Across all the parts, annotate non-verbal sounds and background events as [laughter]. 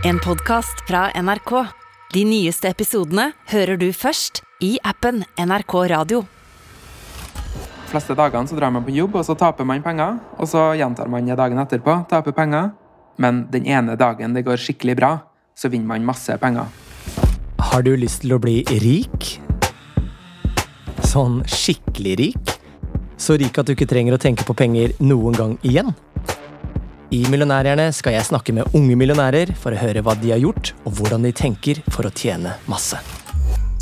En podkast fra NRK. De nyeste episodene hører du først i appen NRK Radio. De fleste dagene så drar man på jobb, og så taper man penger. Og så gjentar man det dagen etterpå, taper penger. Men den ene dagen det går skikkelig bra, så vinner man masse penger. Har du lyst til å bli rik? Sånn skikkelig rik? Så rik at du ikke trenger å tenke på penger noen gang igjen? I Millionærhjerne skal jeg snakke med unge millionærer for å høre hva de har gjort, og hvordan de tenker for å tjene masse.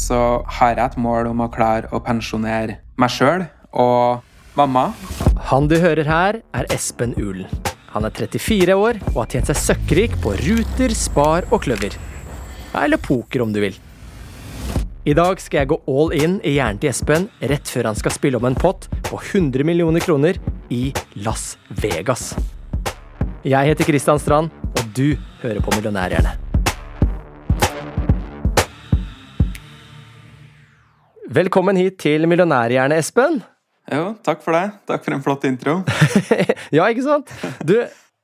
Så har jeg et mål om å klare å pensjonere meg sjøl og mamma. Han du hører her, er Espen Ulen. Han er 34 år og har tjent seg søkkrik på Ruter, Spar og Kløver. Eller poker, om du vil. I dag skal jeg gå all in i hjernen til Espen rett før han skal spille om en pott på 100 millioner kroner i Las Vegas. Jeg heter Kristian Strand, og du hører på Millionærhjerne. Velkommen hit til Millionærhjerne, Espen. Jo, takk for det. Takk for en flott intro. [laughs] ja, ikke sant? Du,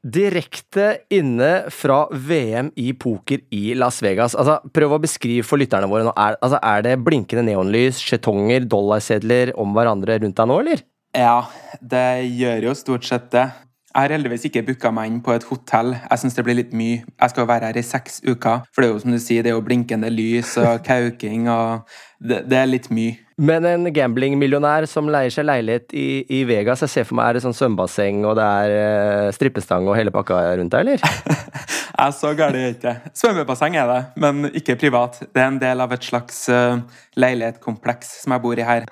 direkte inne fra VM i poker i Las Vegas. Altså, Prøv å beskrive for lytterne våre nå. Er, altså, er det blinkende neonlys, skjetonger, dollarsedler om hverandre rundt deg nå, eller? Ja, det gjør jo stort sett det. Jeg har heldigvis ikke booka meg inn på et hotell. Jeg syns det blir litt mye. Jeg skal være her i seks uker. For det er jo som du sier, det er jo blinkende lys og kauking og det, det er litt mye. Men en gamblingmillionær som leier seg leilighet i, i, Vegas, jeg ser for meg er det sånn svømmebasseng og det er uh, strippestang og hele pakka rundt deg, eller? [laughs] jeg er så gæren er ikke. Svømmebasseng er det, men ikke privat. Det er en del av et slags uh, leilighetskompleks som jeg bor i her.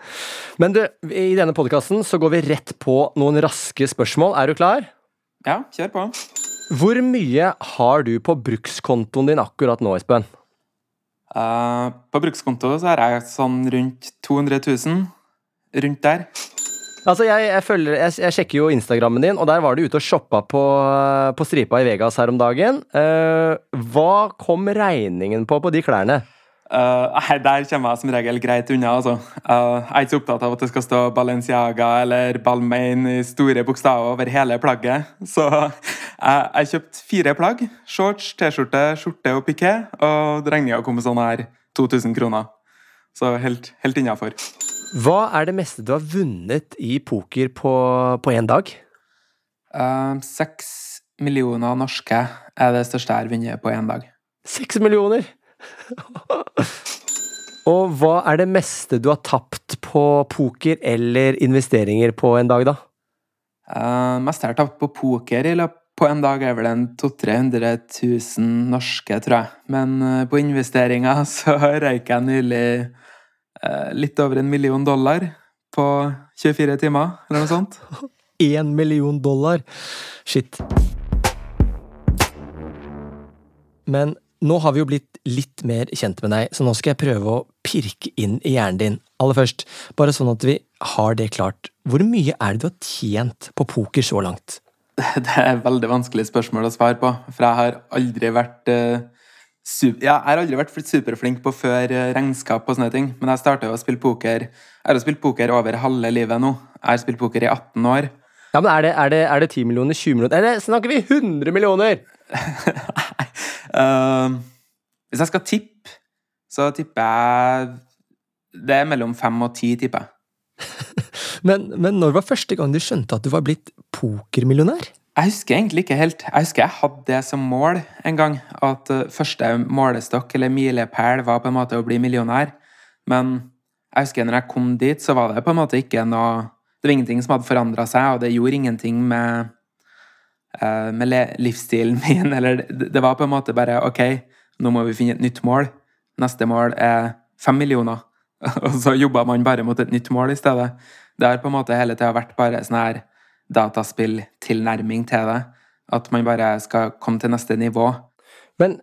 Men du, i denne podkasten så går vi rett på noen raske spørsmål. Er du klar? Ja, kjør på. Hvor mye har du på brukskontoen din akkurat nå, Espen? Uh, på brukskonto så har jeg sånn rundt 200 000. Rundt der. Altså, jeg, jeg, følger, jeg, jeg, sjekker jo Instagrammen din, og der var du ute og shoppa på, på stripa i Vegas her om dagen. Uh, hva kom regningen på på de klærne? Uh, der kommer jeg som regel greit unna. Altså. Uh, jeg er ikke så opptatt av at det skal stå Balenciaga eller Balmain i store bokstaver over hele plagget. Så uh, jeg kjøpte fire plagg. Shorts, T-skjorte, skjorte og piké. Og regninga kom med sånn her 2000 kroner. Så helt, helt innafor. Hva er det meste du har vunnet i poker på én dag? Seks millioner norske er det største jeg har vunnet på én dag. Seks millioner? [laughs] Og hva er det meste du har tapt på poker eller investeringer på en dag, da? Uh, meste jeg har tapt på poker i løpet på en dag, er vel en 200 000-300 000 norske, tror jeg. Men uh, på investeringer [laughs] så røyk jeg nylig uh, litt over en million dollar på 24 timer, eller noe sånt. [laughs] Én million dollar? Shit. Men nå har vi jo blitt litt mer kjent med deg, så nå skal jeg prøve å pirke inn i hjernen din. Aller først, bare sånn at vi har det klart. Hvor mye er det du har tjent på poker så langt? [laughs] Det er et veldig vanskelig spørsmål å svare på, for jeg har aldri vært uh, super, ja, jeg har aldri vært superflink på før regnskap og sånne ting, men jeg starta å spille poker Jeg har spilt poker over halve livet nå. Jeg har spilt poker i 18 år. Ja, men Er det, er det, er det 10 millioner, 20 millioner Eller snakker vi 100 millioner?! [laughs] uh, hvis jeg skal tippe, så tipper jeg Det er mellom fem og ti, tipper jeg. [laughs] men, men når var første gang du skjønte at du var blitt pokermillionær? Jeg husker egentlig ikke helt. Jeg husker jeg hadde det som mål en gang. At uh, første målestokk eller milepæl var på en måte å bli millionær. Men jeg husker når jeg kom dit, så var det på en måte ikke noe Det var ingenting som hadde forandra seg, og det gjorde ingenting med, med livsstilen min. [laughs] Eller det, det var på en måte bare OK, nå må vi finne et nytt mål. Neste mål er fem millioner. [laughs] Og så jobba man bare mot et nytt mål i stedet. Det har på en måte hele tida vært bare sånn her dataspilltilnærming til det. At man bare skal komme til neste nivå. Men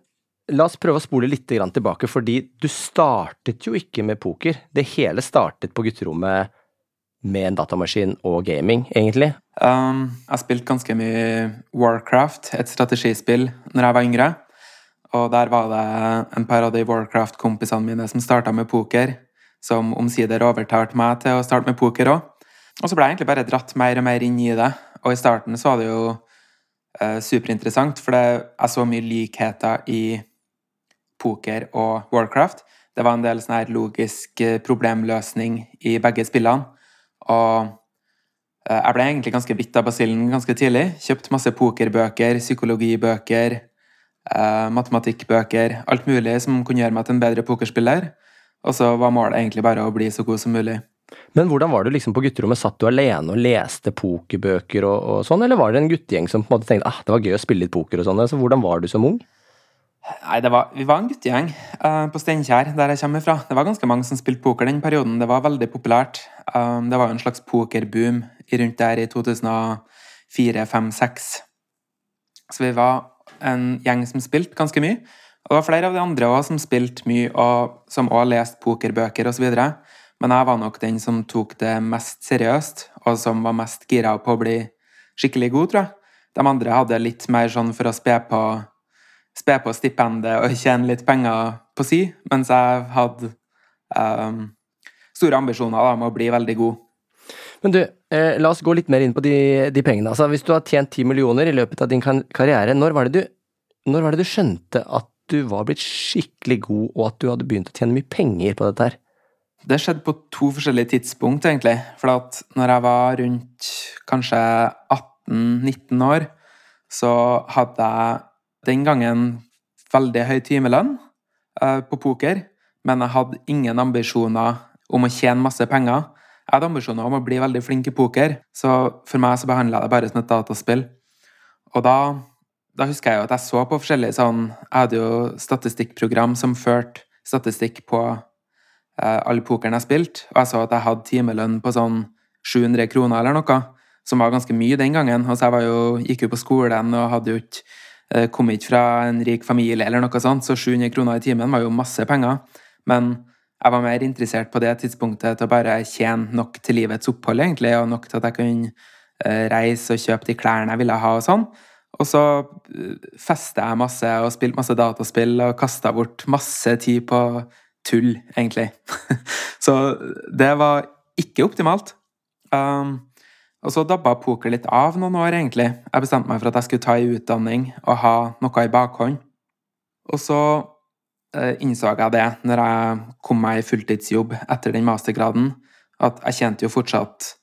la oss prøve å spole litt tilbake, fordi du startet jo ikke med poker. Det hele startet på gutterommet med en datamaskin og gaming, egentlig. Um, jeg spilte ganske mye Warcraft, et strategispill, når jeg var yngre. Og der var det en par av de Warcraft-kompisene mine som starta med poker, som omsider overtalte meg til å starte med poker òg. Og så ble jeg egentlig bare dratt mer og mer inn i det. Og i starten så var det jo uh, superinteressant, for det, jeg så mye likheter i poker og Warcraft. Det var en del sånn her logisk eh, problemløsning i begge spillene. Og uh, jeg ble egentlig ganske bitt av basillen ganske tidlig. Kjøpt masse pokerbøker, psykologibøker, uh, matematikkbøker, alt mulig som kunne gjøre meg til en bedre pokerspiller. Og så var målet egentlig bare å bli så god som mulig. Men hvordan var du liksom på gutterommet? Satt du alene og leste pokerbøker og, og sånn, eller var det en guttegjeng som på en måte tenkte ah, det var gøy å spille litt poker og sånn? Så hvordan var du som ung? Nei, var, Vi var en guttegjeng uh, på Steinkjer, der jeg kommer fra. Det var ganske mange som spilte poker den perioden. Det var veldig populært. Um, det var jo en slags pokerboom rundt der i 2004-2005-2006. Så vi var en gjeng som spilte ganske mye. Og det var flere av de andre også som spilte mye, og som også leste pokerbøker osv. Men jeg var nok den som tok det mest seriøst, og som var mest gira på å bli skikkelig god, tror jeg. De andre hadde litt mer sånn for å spe på, spe på stipendet og tjene litt penger på si, mens jeg hadde um, store ambisjoner da, om å bli veldig god. Men du, eh, la oss gå litt mer inn på de, de pengene. Altså, hvis du har tjent ti millioner i løpet av din karriere, når var, du, når var det du skjønte at du var blitt skikkelig god, og at du hadde begynt å tjene mye penger på dette her? Det skjedde på to forskjellige tidspunkt, egentlig. For at når jeg var rundt kanskje 18-19 år, så hadde jeg den gangen veldig høy timelønn uh, på poker, men jeg hadde ingen ambisjoner om å tjene masse penger. Jeg hadde ambisjoner om å bli veldig flink i poker, så for meg så behandla jeg det bare som et dataspill. Og da, da husker jeg jo at jeg så på forskjellige sånn Jeg hadde jo statistikkprogram som førte statistikk på Eh, all pokeren jeg spilte, og jeg så at jeg hadde timelønn på sånn 700 kroner eller noe, som var ganske mye den gangen. Altså jeg jo, gikk jo på skolen og hadde jo ikke eh, kom ikke fra en rik familie eller noe sånt, så 700 kroner i timen var jo masse penger. Men jeg var mer interessert på det tidspunktet til å bare tjene nok til livets opphold, egentlig, og nok til at jeg kunne eh, reise og kjøpe de klærne jeg ville ha og sånn. Og så festa jeg masse og spilte masse dataspill og kasta bort masse tid på tull, egentlig. [laughs] så det var ikke optimalt. Um, og så dabba poker litt av noen år, egentlig. Jeg bestemte meg for at jeg skulle ta en utdanning og ha noe i bakhånd. Og så eh, innså jeg det når jeg kom meg i fulltidsjobb etter den mastergraden, at jeg tjente jo fortsatt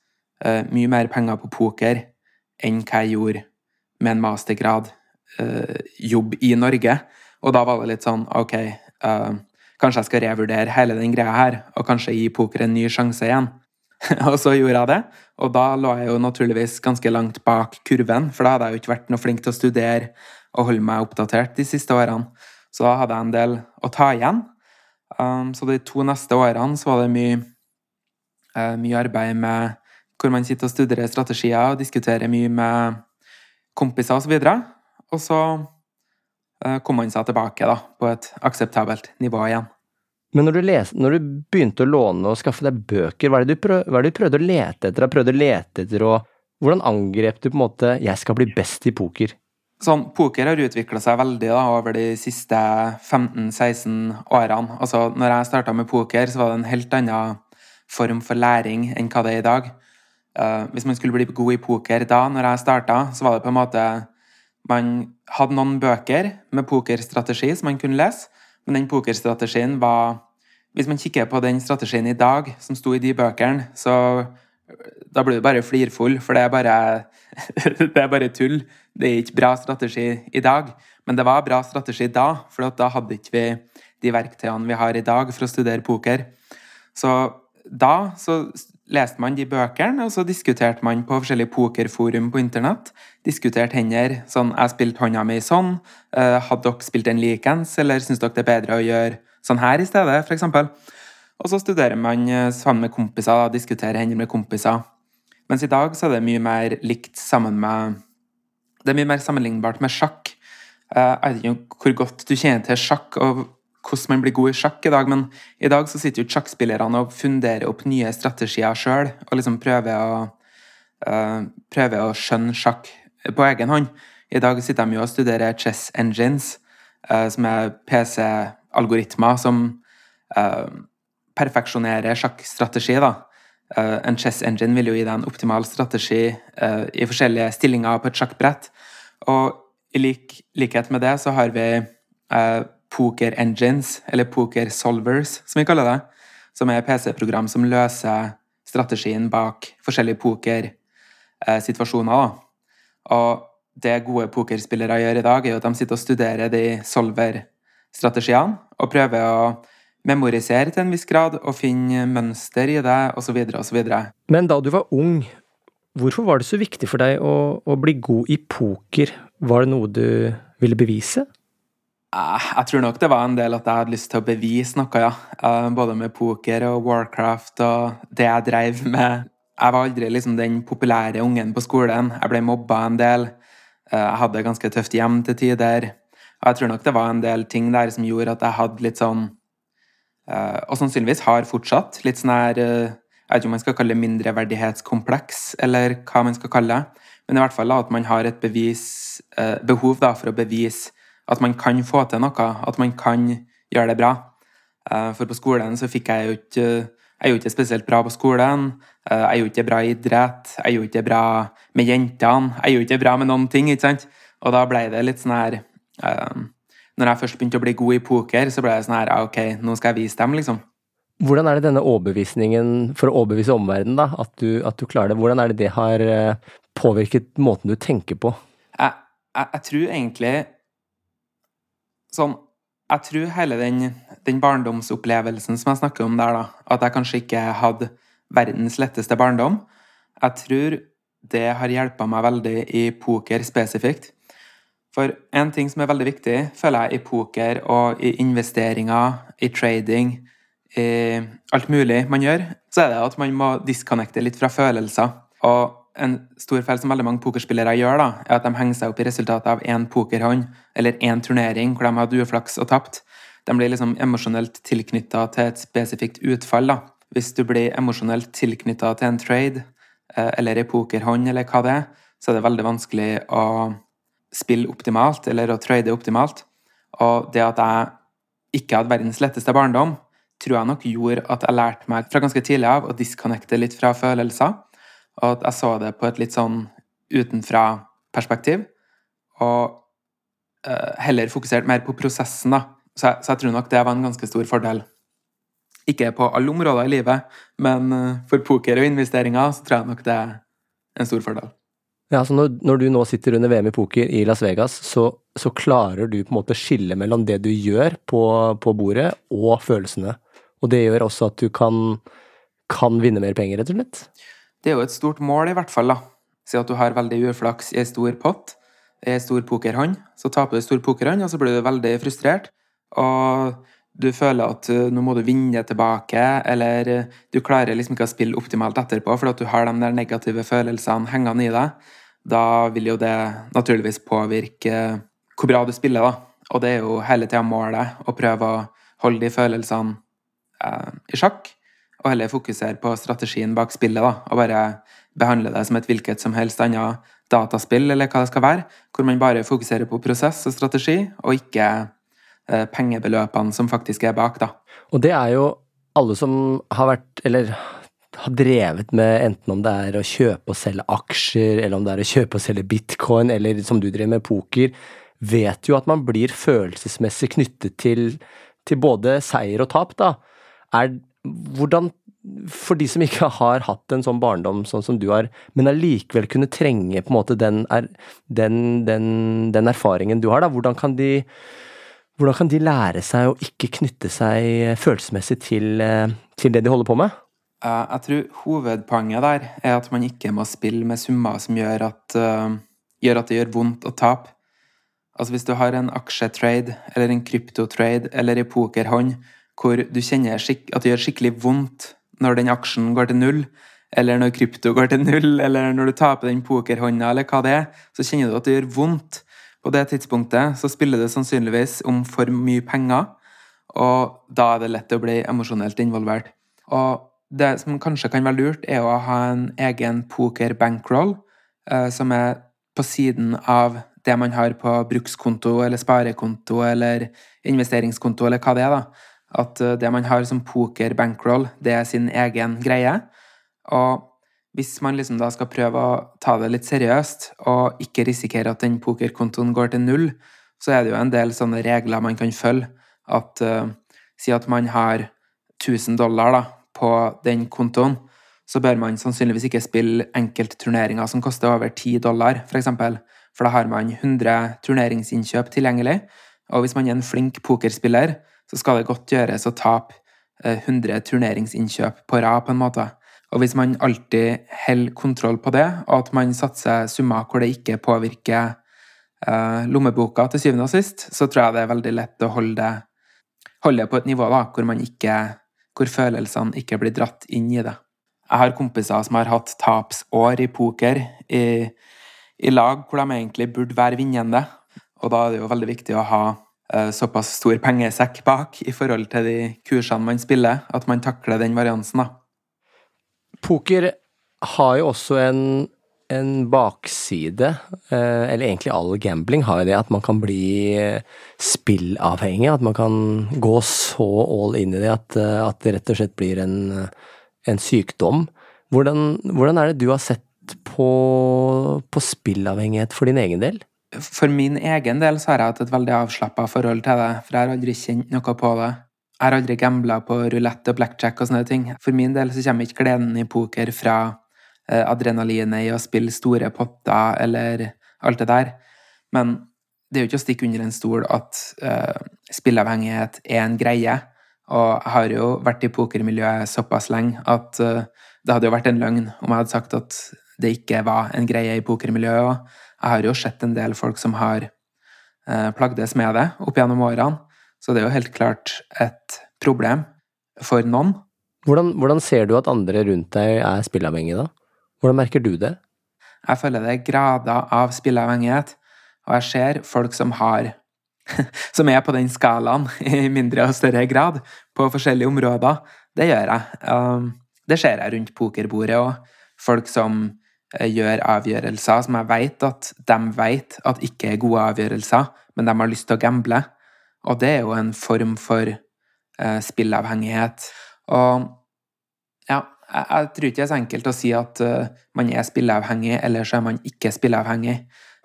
eh, mye mer penger på poker enn hva jeg gjorde med en mastergrad eh, jobb i Norge. Og da var det litt sånn OK, uh, Kanskje jeg skal revurdere hele den greia her, og kanskje gi poker en ny sjanse igjen. [laughs] og så gjorde jeg det, og da lå jeg jo naturligvis ganske langt bak kurven, for da hadde jeg jo ikke vært noe flink til å studere og holde meg oppdatert de siste årene. Så da hadde jeg en del å ta igjen. Um, så de to neste årene så var det mye, uh, mye arbeid med hvor man sitter og studerer strategier og diskuterer mye med kompiser osv. Og, så og så uh, kom man seg tilbake da, på et akseptabelt nivå igjen. Men når du, les, når du, begynte å låne og skaffe deg bøker, hva er det du, prøv, hva er det du prøvde å lete etter? Prøvde å lete etter og Hvordan angrep du på en måte 'jeg skal bli best i poker'? Sånn, Poker har utvikla seg veldig da, over de siste 15-16 årene. Altså, når jeg starta med poker, så var det en helt annen form for læring enn hva det er i dag. Uh, hvis man skulle bli god i poker da, når jeg starta, så var det på en måte man hadde noen bøker med pokerstrategi som man kunne lese, men den pokerstrategien var Hvis man kikker på den strategien i dag, som sto i de bøkene, så da blir du bare flirfull, for det er bare, [laughs] det er bare tull. Det er ikke bra strategi i dag. Men det var bra strategi da, for da hadde ikke vi de verktøyene vi har i dag for å studere poker. Så da så leste man de bøkene, og så diskuterte man på forskjellige pokerforum på internett. Diskuterte hender. Sånn 'Jeg spilte hånda mi sånn'. Uh, 'Hadde dere spilt en likens', eller 'syns dere det er bedre å gjøre sånn her i stedet', f.eks. Og så studerer man uh, sammen med kompiser, og diskuterer hender med kompiser. Mens i dag så er det mye mer likt sammen med Det er mye mer sammenlignbart med sjakk. Uh, jeg vet ikke hvor godt du kjenner til sjakk, og hvordan man blir god i sjakk i dag, men i dag så sitter jo sjakkspillerne og funderer opp nye strategier sjøl, og liksom prøver å, uh, prøver å skjønne sjakk på egen hånd. I dag sitter de jo og studerer chess engines, uh, som er PC-algoritmer som uh, perfeksjonerer sjakkstrategi. da. en chess engine vil jo gi deg en optimal strategi i forskjellige stillinger på et sjakkbrett. Og i lik, likhet med det så har vi poker engines, eller poker solvers, som vi kaller det. Som er PC-program som løser strategien bak forskjellige pokersituasjoner. Og det gode pokerspillere gjør i dag, er jo at de sitter og studerer de solver-strategiene og prøver å memorisere til en viss grad og finne mønster i det, osv., osv. Men da du var ung, hvorfor var det så viktig for deg å, å bli god i poker? Var det noe du ville bevise? Eh, jeg tror nok det var en del at jeg hadde lyst til å bevise noe, ja. Eh, både med poker og Warcraft og det jeg dreiv med. Jeg var aldri liksom den populære ungen på skolen. Jeg ble mobba en del. Eh, jeg hadde ganske tøft hjem til tider. Og jeg tror nok det var en del ting der som gjorde at jeg hadde litt sånn Og sannsynligvis har fortsatt litt sånn her Jeg vet ikke om man skal kalle det mindreverdighetskompleks, eller hva man skal kalle det. Men i hvert fall at man har et bevis, behov da, for å bevise at man kan få til noe, at man kan gjøre det bra. Eh, for på skolen så fikk jeg jo ikke Jeg er jo ikke spesielt bra på skolen. Eh, jeg er jo ikke bra i idrett. Jeg er jo ikke bra med jentene. Jeg er jo ikke bra med noen ting, ikke sant? Og da ble det litt sånn her eh, Når jeg først begynte å bli god i poker, så ble det sånn her Ok, nå skal jeg vise dem, liksom. Hvordan er det denne overbevisningen, for å overbevise omverdenen, da, at du, at du klarer det, hvordan er det det har påvirket måten du tenker på? Jeg, jeg, jeg tror egentlig sånn Jeg tror hele den, den, barndomsopplevelsen som jeg snakker om der, da, at jeg kanskje ikke hadde verdens letteste barndom, jeg tror det har hjulpet meg veldig i poker spesifikt. For en ting som er veldig viktig, føler jeg, i poker og i investeringer, i trading, i alt mulig man gjør, så er det at man må disconnecte litt fra følelser. Og en stor feil som veldig mange pokerspillere gjør, da, er at de henger seg opp i resultatet av én pokerhånd eller én turnering hvor de hatt uflaks og tapt. De blir liksom emosjonelt tilknytta til et spesifikt utfall. da. Hvis du blir emosjonelt tilknytta til en trade eh, eller ei pokerhånd eller hva det er, så er det veldig vanskelig å spille optimalt eller å trade optimalt. Og det at jeg ikke hadde verdens letteste barndom, tror jeg nok gjorde at jeg lærte meg fra ganske tidlig av å disconnecte litt fra følelser og at jeg så det på et litt sånn utenfra-perspektiv. Og uh, heller fokusert mer på prosessen, da. Så jeg, så jeg, tror nok det var en ganske stor fordel. Ikke på alle områder i livet, men uh, for poker og investeringer så tror jeg nok det er en stor fordel. Ja, så når, når, du nå sitter under VM i poker i Las Vegas, så, så klarer du på en måte å skille mellom det du gjør på, på, bordet, og følelsene. Og det gjør også at du kan, kan vinne mer penger, rett og slett? Det er jo et stort mål, i hvert fall. da. Si at du har veldig uflaks i ei stor pott, i ei stor pokerhånd. Så taper du stor pokerhånd, og så blir du veldig frustrert. Og du føler at uh, nå må du vinne tilbake, eller uh, du klarer liksom ikke å spille optimalt etterpå fordi du har de der negative følelsene hengende i deg. Da vil jo det naturligvis påvirke uh, hvor bra du spiller, da. Og det er jo hele tida målet å prøve å holde de følelsene i sjakk og heller fokusere på strategien bak spillet, da, og bare behandle det som et hvilket som helst annet dataspill, eller hva det skal være, hvor man bare fokuserer på prosess og strategi, og ikke eh, pengebeløpene som faktisk er bak, da. Og det er jo alle som har vært, eller har drevet med enten om det er å kjøpe og selge aksjer, eller om det er å kjøpe og selge bitcoin, eller som du driver med poker, vet jo at man blir følelsesmessig knyttet til, til både seier og tap, da. Er, hvordan for de som ikke [laughs] har hatt en sånn barndom sånn som du har, men allikevel kunne trenge på en måte den, er, den, den, den erfaringen du har, da, hvordan kan, de, hvordan kan de lære seg å ikke knytte seg følelsesmessig til, til det de holder på med? Jeg tror hovedpoenget der er at man ikke må spille med summer som gjør at, uh, gjør at det gjør vondt å tape. Altså Hvis du har en aksjetrade eller en kryptotrade eller en pokerhånd hvor du kjenner at det gjør skikkelig vondt når den aksjen går til null, eller når krypto går til null, eller når du taper den pokerhånda, eller hva det er, så kjenner du at det gjør vondt. På det tidspunktet så spiller det sannsynligvis om for mye penger, og da er det lett å bli emosjonelt involvert. Og det som kanskje kan være lurt, er å ha en egen poker-bankroll, eh, som er på siden av det man har på brukskonto eller sparekonto eller investeringskonto eller hva det er. da at eh, det man har som poker bankroll, det er sin egen greie. Og hvis man liksom da skal prøve å ta det litt seriøst, og ikke risikere at den pokerkontoen går til null, så er det jo en del sånne regler man kan følge. At uh, Si at man har 1000 dollar da, på den kontoen, så bør man sannsynligvis ikke spille enkeltturneringer som koster over 10 dollar, f.eks. For, eksempel. for da har man 100 turneringsinnkjøp tilgjengelig, og hvis man er en flink pokerspiller, så skal det godt gjøres å tape 100 eh, turneringsinnkjøp på rad, på en måte. Og hvis man alltid holder kontroll på det, og at man satser summer hvor det ikke påvirker eh, lommeboka til syvende og sist, så tror jeg det er veldig lett å holde det, holde det på et nivå da, hvor, ikke, hvor følelsene ikke blir dratt inn i det. Jeg har kompiser som har hatt tapsår i poker i, i lag hvor de egentlig burde være vinnende, og da er det jo veldig viktig å ha såpass stor pengesekk bak i forhold til de kursene man spiller, at man takler den variansen, da. Poker har jo også en, en bakside, eh, eller egentlig all gambling har jo det, at man kan bli eh, spillavhengig. At man kan gå så all in i det at, eh, at det rett og slett blir en, en sykdom. Hvordan, hvordan, er det du har sett på, på spillavhengighet for din egen del? For min egen del så har jeg hatt et veldig avslappa forhold til det, for jeg har aldri kjent noe på det. Jeg har aldri gambla på rulett og blackjack og sånne ting. For min del så kommer ikke gleden i poker fra eh, adrenalinet i å spille store potter eller alt det der. Men det er jo ikke å stikke under en stol at eh, spilleavhengighet er en greie. Og jeg har jo vært i pokermiljøet såpass lenge at eh, det hadde jo vært en løgn om jeg hadde sagt at det ikke var en greie i pokermiljøet. Jeg har jo sett en del folk som har eh, plagdes med det opp gjennom årene. Så det er jo helt klart et problem for noen. Hvordan, hvordan ser du at andre rundt deg er spilleavhengige, da? Hvordan merker du det? Jeg føler det er grader av spilleavhengighet, og jeg ser folk som har [laughs] som er på den skalaen [laughs] i mindre og større grad på forskjellige områder. Det gjør jeg. Um, det ser jeg rundt pokerbordet og Folk som gjør avgjørelser som jeg vet at de vet at ikke er gode avgjørelser, men de har lyst til å gamble. Og det er jo en form for eh, spillavhengighet. Og ja, jeg, jeg, tror ikke det er så enkelt å si at uh, man er spilleavhengig, eller så er man ikke spilleavhengig.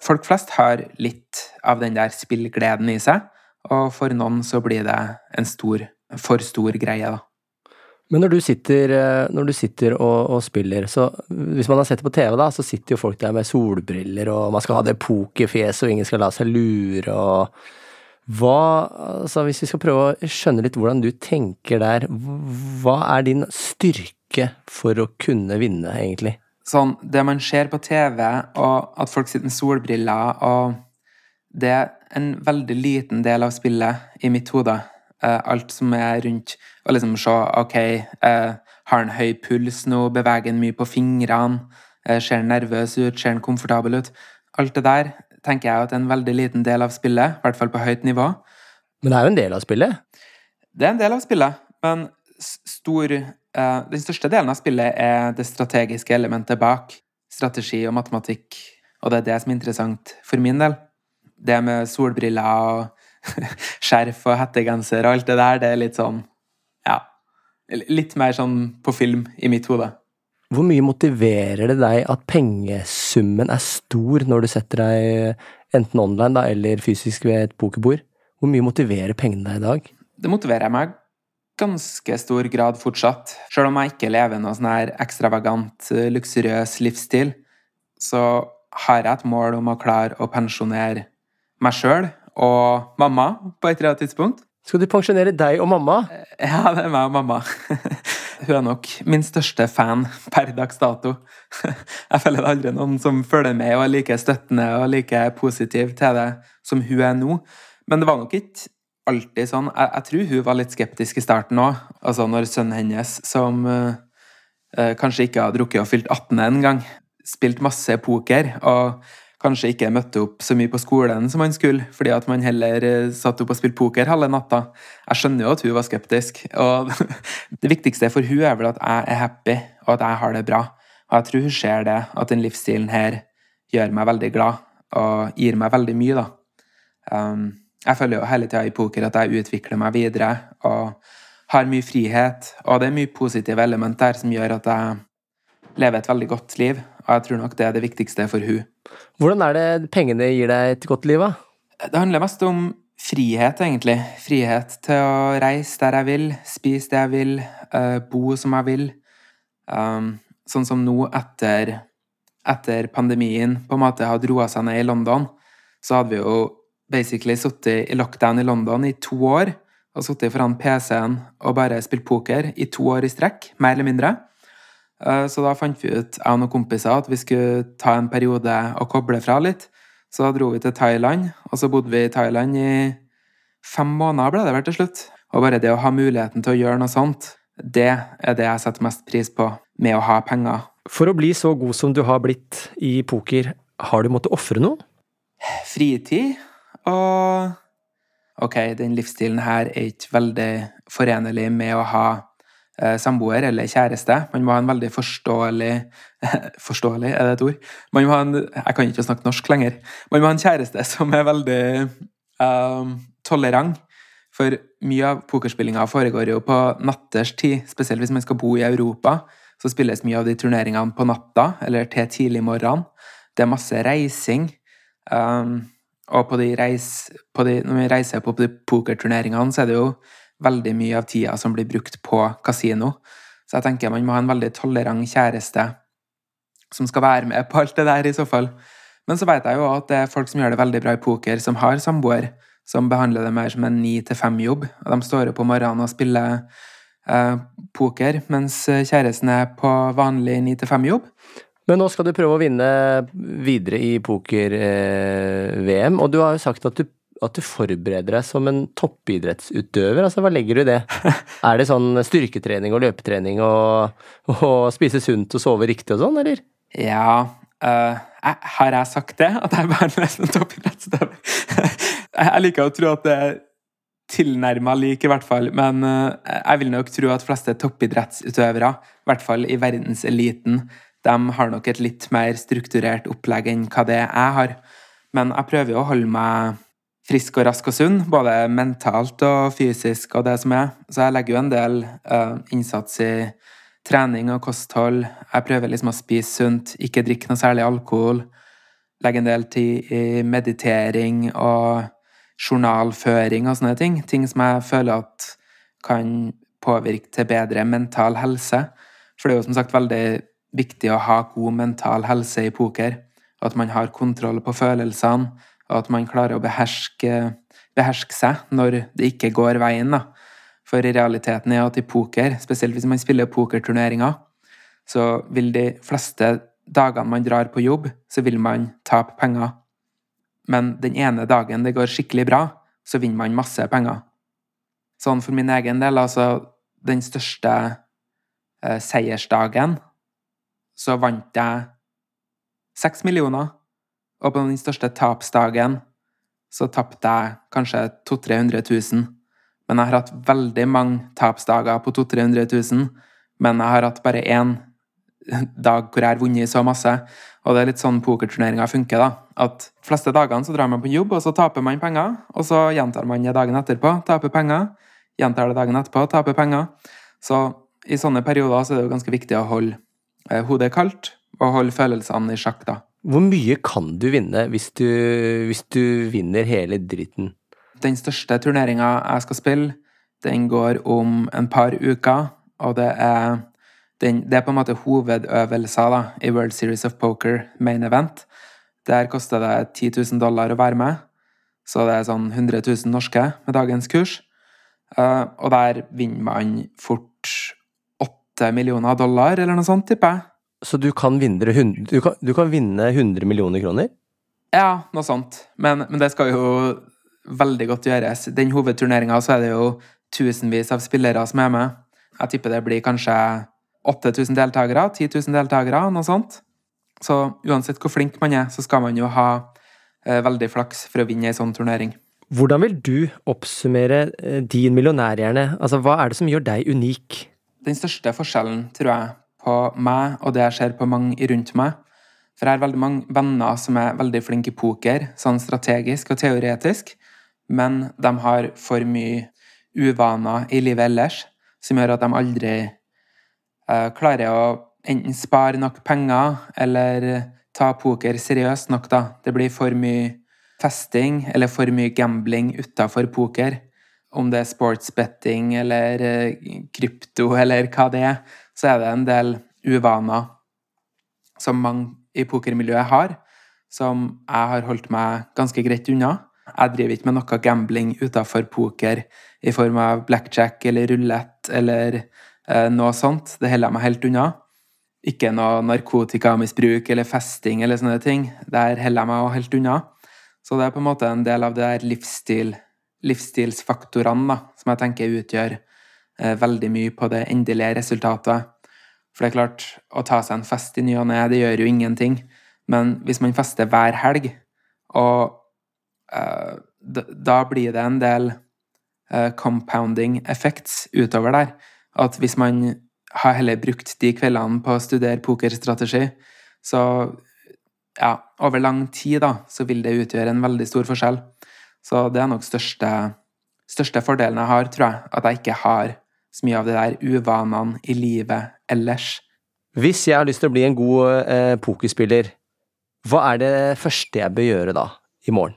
Folk flest har litt av den der spillgleden i seg, og for noen så blir det en stor, for stor greie, da. Men når du sitter, eh, når du sitter og, og, spiller, så hvis man har sett det på TV, da, så sitter jo folk der med solbriller, og man skal ha det pokerfjeset, og ingen skal la seg lure, og hva, altså hvis vi skal prøve å skjønne litt hvordan du tenker der, hva er din styrke for å kunne vinne, egentlig? Sånn, det man ser på TV, og at folk sitter med solbriller, og det er en veldig liten del av spillet i mitt hode. Eh, alt som er rundt, og liksom se OK, eh, har han høy puls nå, beveger han mye på fingrene, eh, ser han nervøs ut, ser han komfortabel ut? Alt det der tenker jeg at er en veldig liten del av spillet, i hvert fall på høyt nivå. Men det er jo en del av spillet? Det er en del av spillet, men stor eh, Den største delen av spillet er det strategiske elementet bak. Strategi og matematikk, og det er det som er interessant for min del. Det med solbriller og [laughs] skjerf og hettegenser og alt det der, det er litt sånn Ja. Litt mer sånn på film i mitt hode. Hvor mye motiverer det deg at pengesummen er stor når du setter deg enten online da, eller fysisk ved et pokerbord? Hvor mye motiverer pengene deg i dag? Det motiverer meg ganske stor grad fortsatt. Selv om jeg ikke lever noe sånn her ekstravagant, eh, luksuriøs livsstil, så har jeg et mål om å klare å pensjonere meg sjøl og mamma på et eller annet tidspunkt. Skal du pensjonere deg og mamma? Ja, det er meg og mamma. [laughs] hun er nok min største fan per dags dato. [laughs] Jeg føler det er aldri noen som følger med og er like støttende og like positiv til det som hun er nå. Men det var nok ikke alltid sånn. Jeg, jeg tror hun var litt skeptisk i starten òg. Altså når sønnen hennes, som uh, kanskje ikke har drukket og fylt 18 engang, spilt masse poker og kanskje ikke møtte opp så mye på skolen som han skulle, fordi at man heller eh, satt opp og spilte poker halve natta. Jeg skjønner jo at hun var skeptisk, og [laughs] det viktigste for hun er vel at jeg er happy, og at jeg har det bra. Og jeg tror hun ser det, at den livsstilen her gjør meg veldig glad, og gir meg veldig mye, da. Um, jeg føler jo hele tida i poker at jeg utvikler meg videre, og har mye frihet, og det er mye positive element der som gjør at jeg lever et veldig godt liv. Og jeg tror nok det er det viktigste for hun. Hvordan er det pengene gir deg et godt liv, da? Det handler mest om frihet, egentlig. Frihet til å reise der jeg vil, spise det jeg vil, uh, bo som jeg vil. Um, sånn som nå, etter, etter pandemien på en måte hadde roa seg ned i London, så hadde vi jo basically sittet i lockdown i London i to år. Og sittet foran PC-en og bare spilt poker i to år i strekk, mer eller mindre. Uh, så da fant vi ut, jeg og noen kompiser, at vi skulle ta en periode og koble fra litt. Så da dro vi til Thailand, og så bodde vi i Thailand i fem måneder, ble det vel til slutt. Og bare det å ha muligheten til å gjøre noe sånt, det er det jeg setter mest pris på med å ha penger. For å bli så god som du har blitt i poker, har du måttet ofre noe? Fritid og Ok, den livsstilen her er ikke veldig forenlig med å ha eh, samboer eller kjæreste. Man må ha en veldig forståelig [laughs] Forståelig, er det et ord? Man må ha en, jeg kan ikke snakke norsk lenger. Man må ha en kjæreste som er veldig um, tolerant. For mye av pokerspillinga foregår jo på natters tid, spesielt hvis man skal bo i Europa. Så spilles mye av de turneringene på natta, eller til tidlig morgen. Det er masse reising. Um, og på de reis, på de, når vi reiser på de pokerturneringene, så er det jo veldig mye av tida som blir brukt på kasino. Så jeg tenker man må ha en veldig tolerant kjæreste som skal være med på alt det der, i så fall. Men så vet jeg jo at det er folk som gjør det veldig bra i poker, som har samboer, som behandler det mer som en ni til fem-jobb. De står opp om morgenen og spiller eh, poker, mens kjæresten er på vanlig ni til fem-jobb. Men nå skal du prøve å vinne videre i poker-VM, eh, og du har jo sagt at du, at du, forbereder deg som en toppidrettsutøver. Altså, hva legger du i det? [laughs] er det sånn styrketrening og løpetrening og, og spise sunt og sove riktig og sånn, eller? Ja, Uh, har jeg sagt det? At jeg er verdens toppidrettsutøver? [laughs] jeg liker å tro at det er tilnærma lik, i hvert fall. Men uh, jeg vil nok tro at fleste toppidrettsutøvere, i hvert fall i verdenseliten, de har nok et litt mer strukturert opplegg enn hva det jeg har. Men jeg prøver jo å holde meg frisk og rask og sunn, både mentalt og fysisk og det som er. Så jeg legger jo en del uh, innsats i trening og kosthold. Jeg prøver liksom å spise sunt, ikke drikke noe særlig alkohol. Legger en del tid i meditering og journalføring og sånne ting. Ting som jeg føler at kan påvirke til bedre mental helse. For det er jo som sagt veldig viktig å ha god mental helse i poker. At man har kontroll på følelsene, og at man klarer å beherske, beherske seg når det ikke går veien. da. For realiteten er at i poker, spesielt hvis man spiller pokerturneringer, så vil de fleste dagene man drar på jobb, så vil man tape penger. Men den ene dagen det går skikkelig bra, så vinner man masse penger. Sånn for min egen del, altså den største eh, seiersdagen, så vant jeg seks millioner. Og på den største tapsdagen så tapte jeg kanskje 200 000-300 000. Men jeg har hatt veldig mange tapsdager på 200 000-300 000. Men jeg har hatt bare én dag hvor jeg har vunnet så masse. Og det er litt sånn pokerturneringer funker, da. At de fleste dagene så drar man på jobb, og så taper man penger. Og så gjentar man det dagen etterpå, taper penger. Gjentar det dagen etterpå, taper penger. Så i sånne perioder så er det jo ganske viktig å holde eh, hodet kaldt, og holde følelsene i sjakk, da. Hvor mye kan du vinne hvis du, hvis du vinner hele dritten? Den største turneringa jeg skal spille, den går om en par uker, og det er, den, det er på en måte hovedøvelser da, i World Series of Poker main event. Der koster det 10 000 dollar å være med, så det er sånn 100 000 norske med dagens kurs. Uh, og der vinner man fort 8 millioner dollar, eller noe sånt, tipper jeg. Så du kan, vinne, du, kan, du kan vinne 100 millioner kroner? Ja, noe sånt. Men, men det skal jo veldig godt gjøres. Den hovedturneringa så er det jo tusenvis av spillere som er med. Jeg tipper det blir kanskje 8000 deltakere, 10 000 deltakere, noe sånt. Så uansett hvor flink man er, så skal man jo ha eh, veldig flaks for å vinne ei sånn turnering. Hvordan vil du oppsummere eh, din millionærhjerne? Altså, hva er det som gjør deg unik? Den største forskjellen, tror jeg, på meg og det jeg ser på mange rundt meg For jeg har veldig mange venner som er veldig flinke i poker, sånn strategisk og teoretisk men de har for mye uvaner i livet ellers som gjør at de aldri uh, klarer å enten spare nok penger, eller ta poker seriøst nok, da. Det blir for mye festing eller for mye gambling utafor poker. Om det er sportsbetting eller eh, krypto eller hva det er, så er det en del uvaner som mange i pokermiljøet har, som jeg har holdt meg ganske greit unna. Jeg driver ikke med noe gambling utafor poker i form av blackjack eller rulett eller eh, noe sånt. Det holder jeg meg helt unna. Ikke noe narkotikamisbruk eller festing eller sånne ting. Der holder jeg meg helt unna. Så det er på en måte en del av det der livsstil, livsstilsfaktorene da, som jeg tenker utgjør veldig mye på det endelige resultatet. For det er klart, å ta seg en fest i ny og ne, det gjør jo ingenting. Men hvis man fester hver helg, og uh, da blir det en del uh, compounding effects utover der. At hvis man har heller brukt de kveldene på å studere pokerstrategi, så ja, over lang tid da, så vil det utgjøre en veldig stor forskjell. Så det er nok største, største fordelen jeg har, tror jeg. At jeg ikke har så mye av de der uvanene i livet ellers. Hvis jeg har lyst til å bli en god eh, pokerspiller, hva er det første jeg bør gjøre da, i morgen?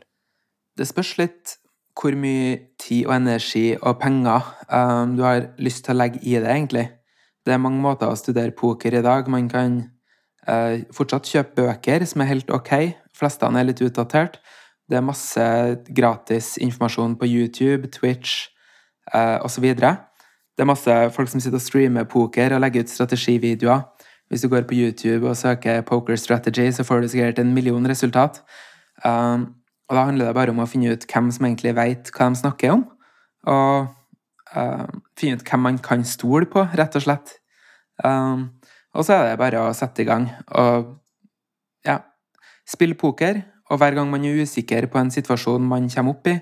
Det spørs litt hvor mye tid og energi og penger um, du har lyst til å legge i det, egentlig. Det er mange måter å studere poker i dag. Man kan uh, fortsatt kjøpe bøker, som er helt ok. Flestene er litt utdatert. Det er masse gratis informasjon på YouTube, Twitch uh, osv. Det er masse folk som sitter og streamer poker og legger ut strategivideoer. Hvis du går på YouTube og søker 'poker strategy', så får du sikkert en million resultat. Um, og da handler det bare om å finne ut hvem som egentlig vet hva de snakker om. Og um, finne ut hvem man kan stole på, rett og slett. Um, og så er det bare å sette i gang og ja, spille poker. Og hver gang man er usikker på en situasjon man kommer opp i,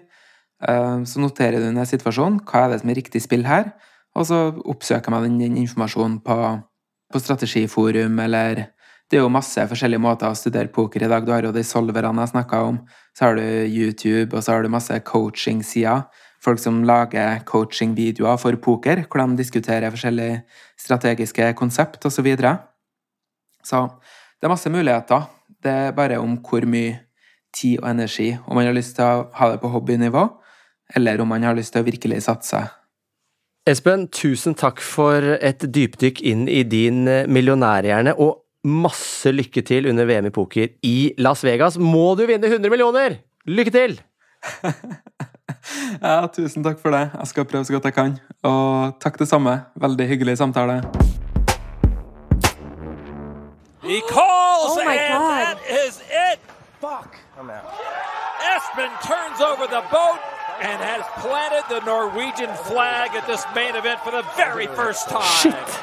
uh, så noterer du ned situasjonen. Hva er det som er riktig spill her? Og så oppsøker man den, informasjonen på på strategiforum, eller Det er jo masse forskjellige måter å studere poker i dag. Du har jo de solverne jeg snakka om, så har du YouTube, og så har du masse coaching-sider. Folk som lager coaching-videoer for poker, hvor de diskuterer forskjellige strategiske konsept osv. Så, videre. så det er masse muligheter. Det er bare om hvor mye tid og energi, om man har lyst til å ha det på hobbynivå, eller om man har lyst til å virkelig satse Espen, tusen takk for et dypdykk inn i din eh, millionærhjerne, og masse lykke til under VM i poker i Las Vegas. Må du vinne 100 millioner! Lykke til! [laughs] ja, tusen takk for det. Jeg skal prøve så godt jeg kan. Og takk det samme. Veldig hyggelig samtale. He calls, oh my and God. that is it. Fuck. I'm out. Espen turns over the boat and has planted the Norwegian flag at this main event for the very first time. Shit!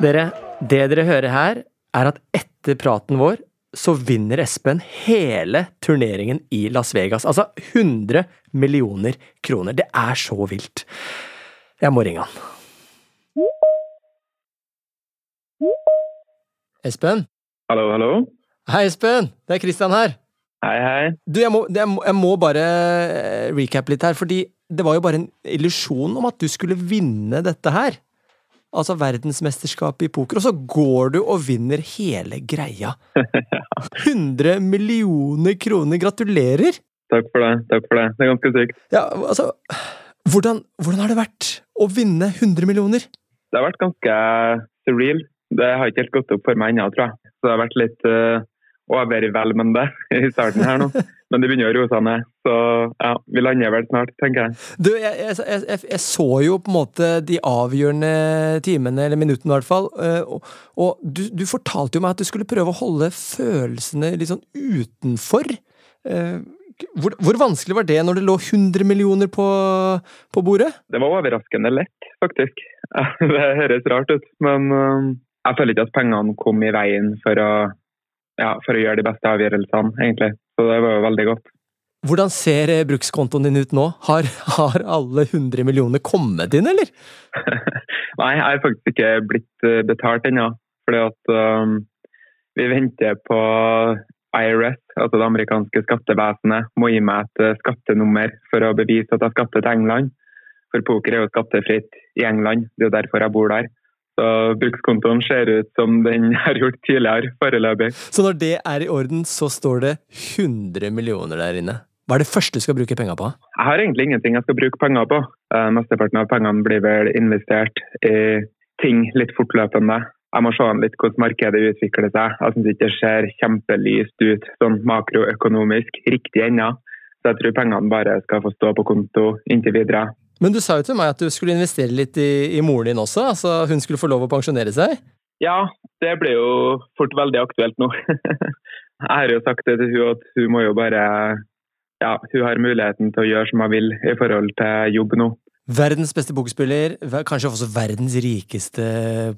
Dere, det dere hører her, er at etter praten vår så vinner Espen hele turneringen i Las Vegas. Altså 100 millioner kroner. Det er så vilt. Jeg må ringe han. Espen? Hallo, hallo. Hei, Espen! Det er Christian her. Hei, hei. Du, jeg må, jeg må, jeg må bare eh, recap litt her, fordi det var jo bare en illusjon om at du skulle vinne dette her. Altså verdensmesterskapet i poker, og så går du og vinner hele greia. [laughs] 100 millioner kroner! Gratulerer! Takk for det. takk for Det Det er ganske sykt. Ja, altså hvordan, hvordan har det vært å vinne 100 millioner? Det har vært ganske surreal. Det har ikke helt gått opp for meg ennå, tror jeg. Så det har vært litt uh, overveldende i starten her nå. Men det begynner å roe seg ned. Så ja, vi lander vel snart, tenker jeg. Du, jeg, jeg, jeg, jeg, så jo på en måte de avgjørende timene, eller minuttene i hvert fall, eh, og, og du, du, fortalte jo meg at du skulle prøve å holde følelsene litt sånn utenfor. Eh, hvor, hvor vanskelig var det når det lå 100 millioner på, på bordet? Det var overraskende lett, faktisk. [laughs] Det høres rart ut, men eh, jeg føler ikke at pengene kom i veien for å ja, for å gjøre de beste avgjørelsene, egentlig. Så det var jo veldig godt. Hvordan ser eh, brukskontoen din ut nå? Har, har alle 100 millioner kommet inn, eller? [laughs] Nei, jeg har faktisk ikke blitt eh, betalt ennå. Fordi at um, vi venter på IRS, altså det amerikanske skattevesenet, må gi meg et eh, skattenummer for å bevise at jeg skatter til England. For poker er jo skattefritt i England, det er jo derfor jeg bor der. Så brukskontoen ser ut som den [laughs] har gjort tidligere, foreløpig. Så når det er i orden, så står det 100 millioner der inne. Hva er det første du skal bruke penger på? Jeg har egentlig ingenting jeg skal bruke penger på. Uh, mesteparten av pengene blir vel investert i ting litt fortløpende. Jeg må se an litt hvordan markedet utvikler seg. Jeg syns ikke det ser kjempelyst ut sånn makroøkonomisk riktig ennå. Så jeg tror pengene bare skal få stå på konto inntil videre. Men du sa jo til meg at du skulle investere litt i, i moren din også? altså Hun skulle få lov å pensjonere seg? Ja, det blir jo fort veldig aktuelt nå. [laughs] jeg har jo sagt det til hun at hun må jo bare Ja, hun har muligheten til å gjøre som hun vil i forhold til jobb nå. Verdens beste pokerspiller, kanskje også verdens rikeste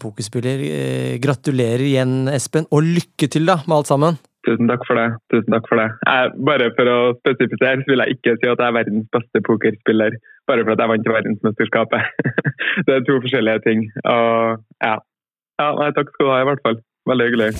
pokerspiller. Eh, gratulerer igjen, Espen, og lykke til da med alt sammen! Tusen takk for det. tusen takk for det. Jeg, bare for å spesifisere, så vil jeg ikke si at jeg er verdens beste pokerspiller bare for at jeg vant verdensmesterskapet. [laughs] det er to forskjellige ting. Og ja. ja nei, takk skal du ha, i hvert fall. Veldig hyggelig.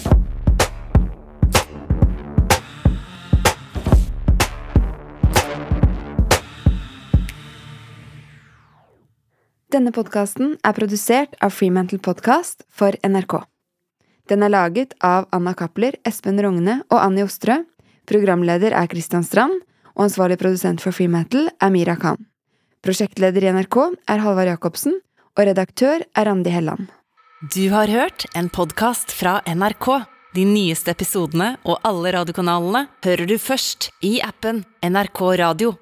Denne podkasten er produsert av Freemantle Podcast for NRK. Den er laget av Anna Cappler, Espen Rogne og Annie Ostrø. Programleder er Kristian Strand, og ansvarlig produsent for Freemantle er Mira Khan. Prosjektleder i NRK er Halvard Jacobsen, og redaktør er Randi Helland. Du har hørt en podkast fra NRK. De nyeste episodene og alle radiokanalene hører du først i appen NRK Radio.